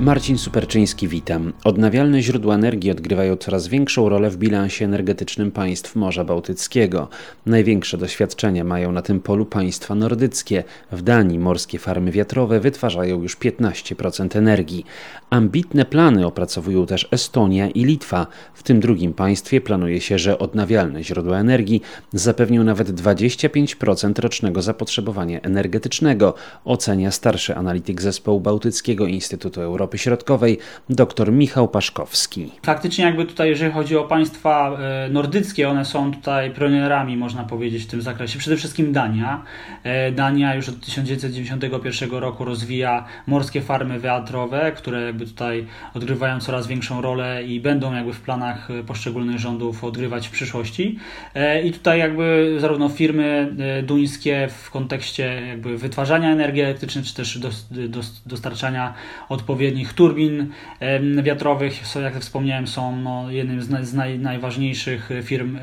Marcin Superczyński, witam. Odnawialne źródła energii odgrywają coraz większą rolę w bilansie energetycznym państw Morza Bałtyckiego. Największe doświadczenia mają na tym polu państwa nordyckie. W Danii morskie farmy wiatrowe wytwarzają już 15% energii. Ambitne plany opracowują też Estonia i Litwa. W tym drugim państwie planuje się, że odnawialne źródła energii zapewnią nawet 25% rocznego zapotrzebowania energetycznego, ocenia starszy analityk zespołu Bałtyckiego Instytutu Europy Europy Środkowej, dr Michał Paszkowski. Faktycznie jakby tutaj, jeżeli chodzi o państwa e, nordyckie, one są tutaj pionierami, można powiedzieć, w tym zakresie. Przede wszystkim Dania. E, Dania już od 1991 roku rozwija morskie farmy wiatrowe, które jakby tutaj odgrywają coraz większą rolę i będą jakby w planach poszczególnych rządów odgrywać w przyszłości. E, I tutaj jakby zarówno firmy duńskie w kontekście jakby wytwarzania energii elektrycznej, czy też dostarczania odpowiednich turbin wiatrowych, jak wspomniałem, są no, jednym z, naj, najważniejszych firm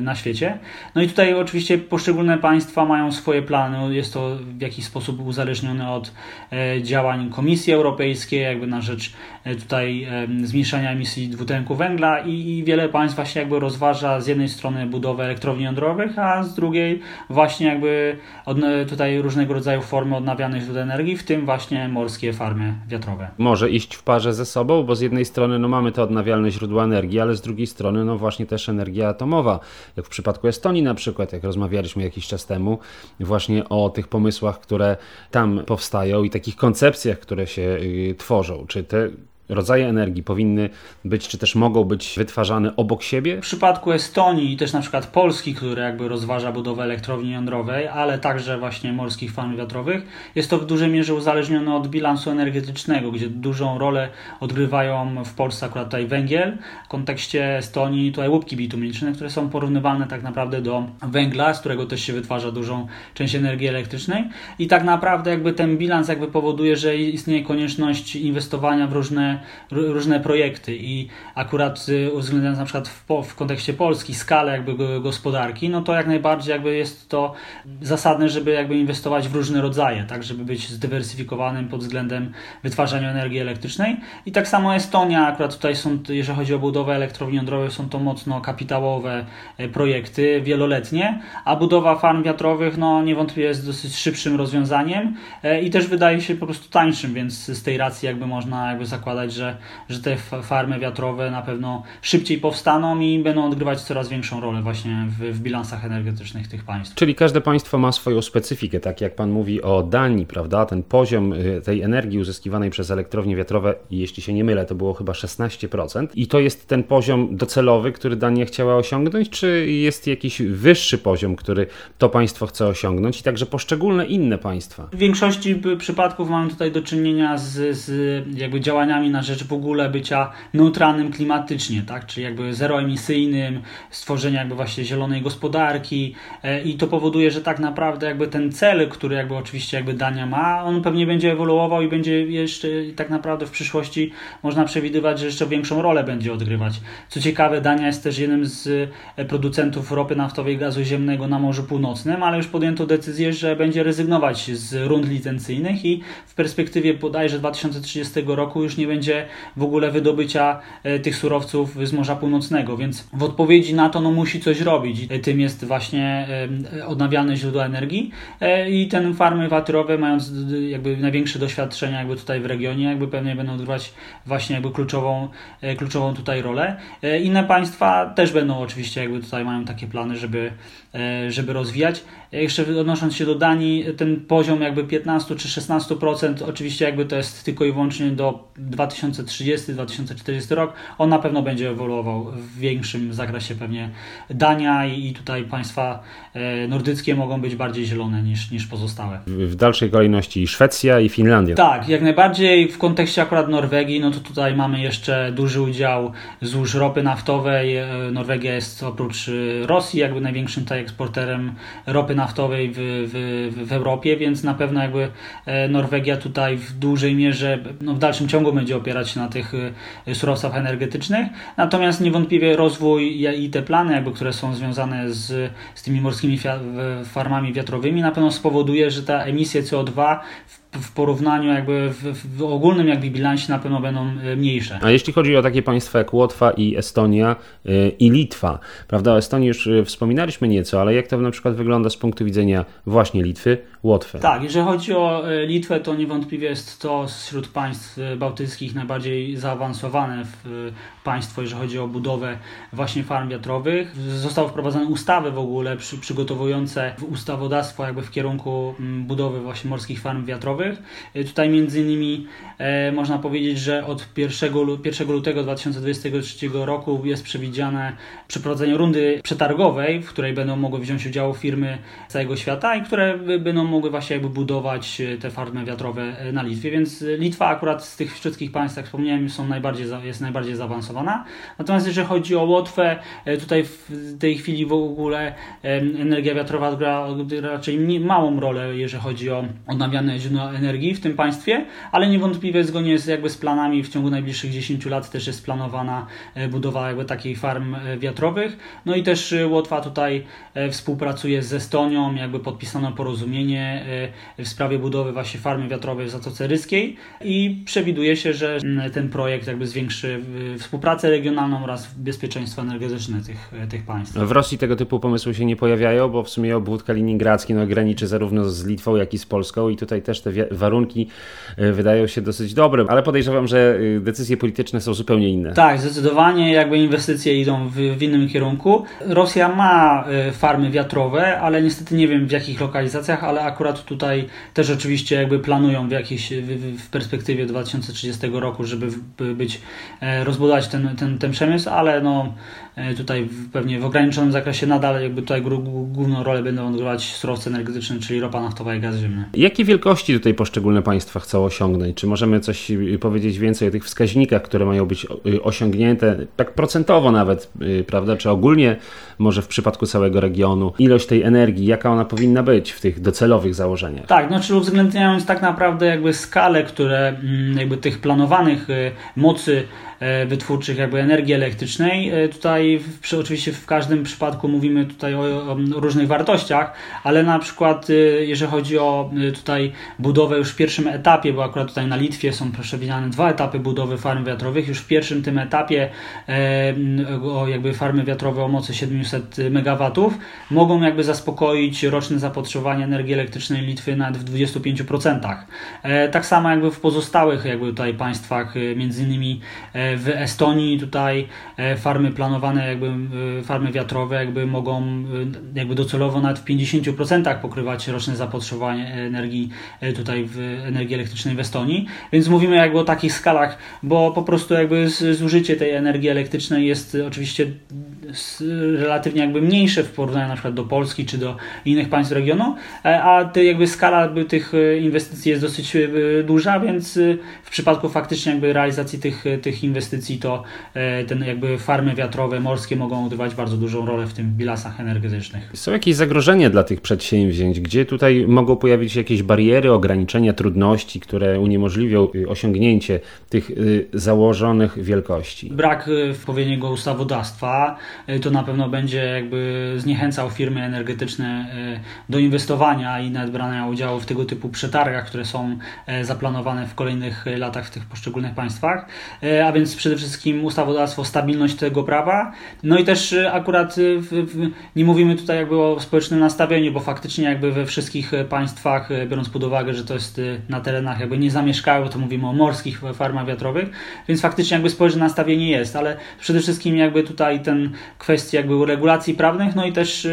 na świecie. No i tutaj oczywiście poszczególne państwa mają swoje plany. Jest to w jakiś sposób uzależnione od e, działań Komisji Europejskiej, jakby na rzecz e, tutaj zmniejszania emisji dwutlenku węgla i, i wiele państw właśnie jakby rozważa z jednej strony budowę elektrowni jądrowych, a z drugiej właśnie jakby od, tutaj różnego rodzaju formy odnawialnych źródeł energii, w tym właśnie morskie farmy wiatrowe może iść w parze ze sobą, bo z jednej strony no, mamy te odnawialne źródła energii, ale z drugiej strony no właśnie też energia atomowa, jak w przypadku Estonii na przykład, jak rozmawialiśmy jakiś czas temu, właśnie o tych pomysłach, które tam powstają i takich koncepcjach, które się y, tworzą. Czy te rodzaje energii powinny być, czy też mogą być wytwarzane obok siebie? W przypadku Estonii i też na przykład Polski, które jakby rozważa budowę elektrowni jądrowej, ale także właśnie morskich farm wiatrowych, jest to w dużej mierze uzależnione od bilansu energetycznego, gdzie dużą rolę odgrywają w Polsce akurat tutaj węgiel, w kontekście Estonii tutaj łupki bitumiczne, które są porównywalne tak naprawdę do węgla, z którego też się wytwarza dużą część energii elektrycznej i tak naprawdę jakby ten bilans jakby powoduje, że istnieje konieczność inwestowania w różne różne projekty i akurat y, uwzględniając na przykład w, w kontekście Polski skalę jakby gospodarki, no to jak najbardziej jakby jest to zasadne, żeby jakby inwestować w różne rodzaje, tak, żeby być zdywersyfikowanym pod względem wytwarzania energii elektrycznej. I tak samo Estonia, akurat tutaj są, jeżeli chodzi o budowę elektrowni jądrowej, są to mocno kapitałowe e, projekty, wieloletnie, a budowa farm wiatrowych, no niewątpliwie jest dosyć szybszym rozwiązaniem e, i też wydaje się po prostu tańszym, więc z tej racji jakby można jakby zakładać, że, że te farmy wiatrowe na pewno szybciej powstaną i będą odgrywać coraz większą rolę właśnie w, w bilansach energetycznych tych państw. Czyli każde państwo ma swoją specyfikę, tak jak Pan mówi o Danii, prawda? Ten poziom y, tej energii uzyskiwanej przez elektrownie wiatrowe, jeśli się nie mylę, to było chyba 16%. I to jest ten poziom docelowy, który Dania chciała osiągnąć, czy jest jakiś wyższy poziom, który to państwo chce osiągnąć i także poszczególne inne państwa? W większości przypadków mamy tutaj do czynienia z, z jakby działaniami na rzecz w ogóle bycia neutralnym klimatycznie, tak? czyli jakby zeroemisyjnym, stworzenia jakby właśnie zielonej gospodarki e, i to powoduje, że tak naprawdę jakby ten cel, który jakby oczywiście jakby Dania ma, on pewnie będzie ewoluował i będzie jeszcze tak naprawdę w przyszłości można przewidywać, że jeszcze większą rolę będzie odgrywać. Co ciekawe, Dania jest też jednym z e, producentów ropy naftowej i gazu ziemnego na Morzu Północnym, ale już podjęto decyzję, że będzie rezygnować z rund licencyjnych i w perspektywie bodajże 2030 roku już nie będzie będzie w ogóle wydobycia e, tych surowców z Morza Północnego, więc w odpowiedzi na to no, musi coś robić. Tym jest właśnie e, odnawialne źródła energii e, i ten farmy wiatrowe mając jakby największe doświadczenia jakby tutaj w regionie, jakby pewnie będą odgrywać właśnie jakby kluczową, kluczową tutaj rolę. Inne państwa też będą oczywiście jakby tutaj mają takie plany, żeby, żeby rozwijać. Jeszcze odnosząc się do Danii, ten poziom jakby 15 czy 16% oczywiście jakby to jest tylko i wyłącznie do 2030-2040 rok, on na pewno będzie ewoluował w większym zakresie pewnie Dania i tutaj państwa e, nordyckie mogą być bardziej zielone niż, niż pozostałe. W dalszej kolejności Szwecja i Finlandia. Tak, jak najbardziej w kontekście akurat Norwegii, no to tutaj mamy jeszcze duży udział złóż ropy naftowej. E, Norwegia jest oprócz e, Rosji jakby największym tutaj eksporterem ropy naftowej w, w, w Europie, więc na pewno jakby Norwegia tutaj w dużej mierze no w dalszym ciągu będzie opierać się na tych surowcach energetycznych. Natomiast niewątpliwie rozwój i te plany, jakby, które są związane z, z tymi morskimi farmami wiatrowymi, na pewno spowoduje, że ta emisja CO2 w w porównaniu jakby w, w, ogólnym jakby bilansie na pewno będą e, mniejsze. A jeśli chodzi o takie państwa jak Łotwa i Estonia yy, i Litwa, prawda, o Estonii już e, wspominaliśmy nieco, ale jak to na przykład wygląda z punktu widzenia właśnie Litwy, Łotwy? Tak, jeżeli chodzi o Litwę, to niewątpliwie jest to wśród państw bałtyckich najbardziej zaawansowane w państwo, jeżeli chodzi o budowę właśnie farm wiatrowych. Zostały wprowadzone ustawy w ogóle przy, przygotowujące ustawodawstwo jakby w kierunku budowy właśnie morskich farm wiatrowych E, tutaj między innymi e, można powiedzieć, że od 1, 1 lutego 2023 roku jest przewidziane przeprowadzenie rundy przetargowej, w której będą mogły wziąć udział firmy z całego świata i które będą mogły właśnie jakby budować e, te farmy wiatrowe na Litwie, więc Litwa akurat z tych wszystkich państw, jak wspomniałem, są najbardziej, jest najbardziej zaawansowana. Natomiast jeżeli chodzi o Łotwę, tutaj w tej chwili w ogóle energia wiatrowa gra raczej małą rolę, jeżeli chodzi o odnawialne źródła energii w tym państwie, ale niewątpliwie zgodnie z, jakby z planami w ciągu najbliższych 10 lat też jest planowana e, budowa jakby takich farm e, wiatrowych. No i też e, Łotwa tutaj współpracuje z Estonią, jakby podpisano porozumienie w sprawie budowy właśnie farmy wiatrowej w Zatoce Ryskiej i przewiduje się, że ten projekt jakby zwiększy współpracę regionalną oraz bezpieczeństwo energetyczne tych, tych państw. W Rosji tego typu pomysły się nie pojawiają, bo w sumie obwód kaliningradzki no, graniczy zarówno z Litwą, jak i z Polską i tutaj też te warunki e, wydają się dosyć dobre, ale podejrzewam, że e, decyzje polityczne są zupełnie inne. Tak, zdecydowanie jakby inwestycje idą w, w innym kierunku. Rosja ma e, farmy wiatrowe, ale niestety nie wiem w jakich lokalizacjach, ale akurat tutaj też oczywiście jakby planują w jakiejś w, w perspektywie 2030 roku, żeby być rozbudować ten, ten, ten przemysł, ale no tutaj pewnie w ograniczonym zakresie nadal jakby tutaj główną rolę będą odgrywać surowce energetyczne, czyli ropa naftowa i gaz ziemny. Jakie wielkości tutaj poszczególne państwa chcą osiągnąć? Czy możemy coś y, powiedzieć więcej o tych wskaźnikach, które mają być y, osiągnięte, tak procentowo nawet, y, prawda? Czy ogólnie może w przypadku całego regionu? Ilość tej energii, jaka ona powinna być w tych docelowych założeniach? Tak, no czy uwzględniając tak naprawdę jakby skalę, które mm, jakby tych planowanych mocy E, wytwórczych jakby energii elektrycznej. E, tutaj w, oczywiście w każdym przypadku mówimy tutaj o, o, różnych wartościach, ale na przykład e, jeżeli chodzi o tutaj budowę już w pierwszym etapie, bo akurat tutaj na Litwie są przewidziane dwa etapy budowy farm wiatrowych, już w pierwszym tym etapie o jakby farmy wiatrowe o mocy 700 MW mogą jakby zaspokoić roczne zapotrzebowanie energii elektrycznej Litwy nawet w 25%. Tak samo jakby w pozostałych jakby tutaj państwach, między innymi w Estonii tutaj e, farmy planowane, jakby e, farmy wiatrowe jakby mogą e, jakby docelowo nawet w 50% pokrywać roczne zapotrzebowanie energii tutaj w energii elektrycznej w Estonii. Więc mówimy jakby o takich skalach, bo po prostu jakby zużycie tej energii elektrycznej jest oczywiście relatywnie jakby mniejsze w porównaniu na przykład do Polski czy do innych państw regionu, a te jakby skala tych inwestycji jest dosyć duża, więc w przypadku faktycznie jakby realizacji tych, tych inwestycji to e, ten jakby farmy wiatrowe, morskie mogą odgrywać bardzo dużą rolę w tym bilansach energetycznych. Są jakieś zagrożenia dla tych przedsięwzięć? Gdzie tutaj mogą pojawić się jakieś bariery, ograniczenia, trudności, które uniemożliwią y, osiągnięcie tych y, założonych wielkości? Brak y, odpowiedniego ustawodawstwa to na pewno będzie jakby zniechęcał firmy energetyczne do inwestowania i nawet brania udziału w tego typu przetargach, które są zaplanowane w kolejnych latach w tych poszczególnych państwach. A więc przede wszystkim ustawodawstwo, stabilność tego prawa. No i też y, akurat y, w, w, nie mówimy tutaj jakby o społecznym nastawieniu, bo faktycznie jakby we wszystkich y, państwach, biorąc pod uwagę, że to jest na terenach jakby niezamieszkałych, to mówimy o morskich farmach wiatrowych, więc faktycznie jakby społeczne nastawienie jest, ale przede wszystkim jakby tutaj ten kwestia jakby regulacji prawnych, no i też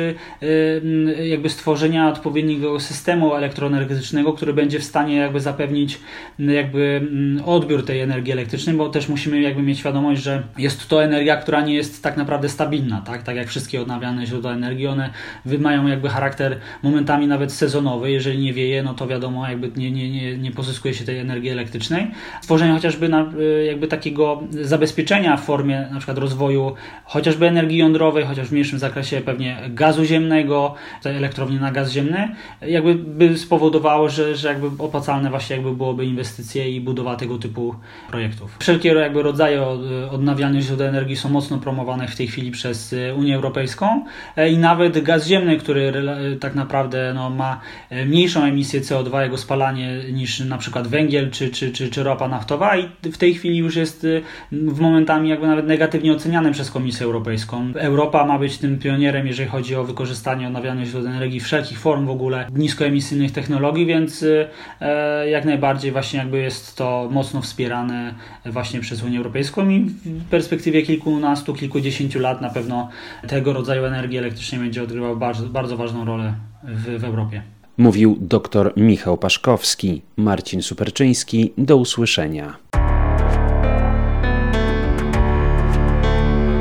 jakby stworzenia odpowiedniego systemu elektroenergetycznego, który będzie w stanie jakby zapewnić jakby odbiór tej energii elektrycznej, bo też musimy jakby mieć świadomość, że jest to energia, która nie jest tak naprawdę stabilna, tak? Tak jak wszystkie odnawialne źródła energii, one mają jakby charakter momentami nawet sezonowy. Jeżeli nie wieje, no to wiadomo, jakby nie, nie, nie, nie pozyskuje się tej energii elektrycznej. Stworzenie chociażby na, y, jakby takiego zabezpieczenia w formie na przykład rozwoju chociażby energii jądrowej, chociaż w mniejszym zakresie pewnie gazu ziemnego, elektrowni na gaz ziemny, jakby by spowodowało, że, że jakby opłacalne właśnie jakby byłoby inwestycje i budowa tego typu projektów. Wszelkie jakby rodzaje odnawialnych źródeł energii są mocno promowane w tej chwili przez Unię Europejską i nawet gaz ziemny, który tak naprawdę no, ma mniejszą emisję CO2, jego spalanie niż na przykład węgiel czy, czy, czy, czy ropa naftowa i w tej chwili już jest w momentami jakby nawet negatywnie oceniany przez Komisję Europejską. Europa ma być tym pionierem, jeżeli chodzi o wykorzystanie odnawialnych źródeł energii, wszelkich form w ogóle niskoemisyjnych technologii, więc e, jak najbardziej właśnie jakby jest to mocno wspierane właśnie przez Unię Europejską i w perspektywie kilkunastu, kilkudziesięciu lat na pewno tego rodzaju energii elektrycznej będzie odgrywał bardzo, bardzo ważną rolę w, w Europie. Mówił dr Michał Paszkowski, Marcin Superczyński. Do usłyszenia.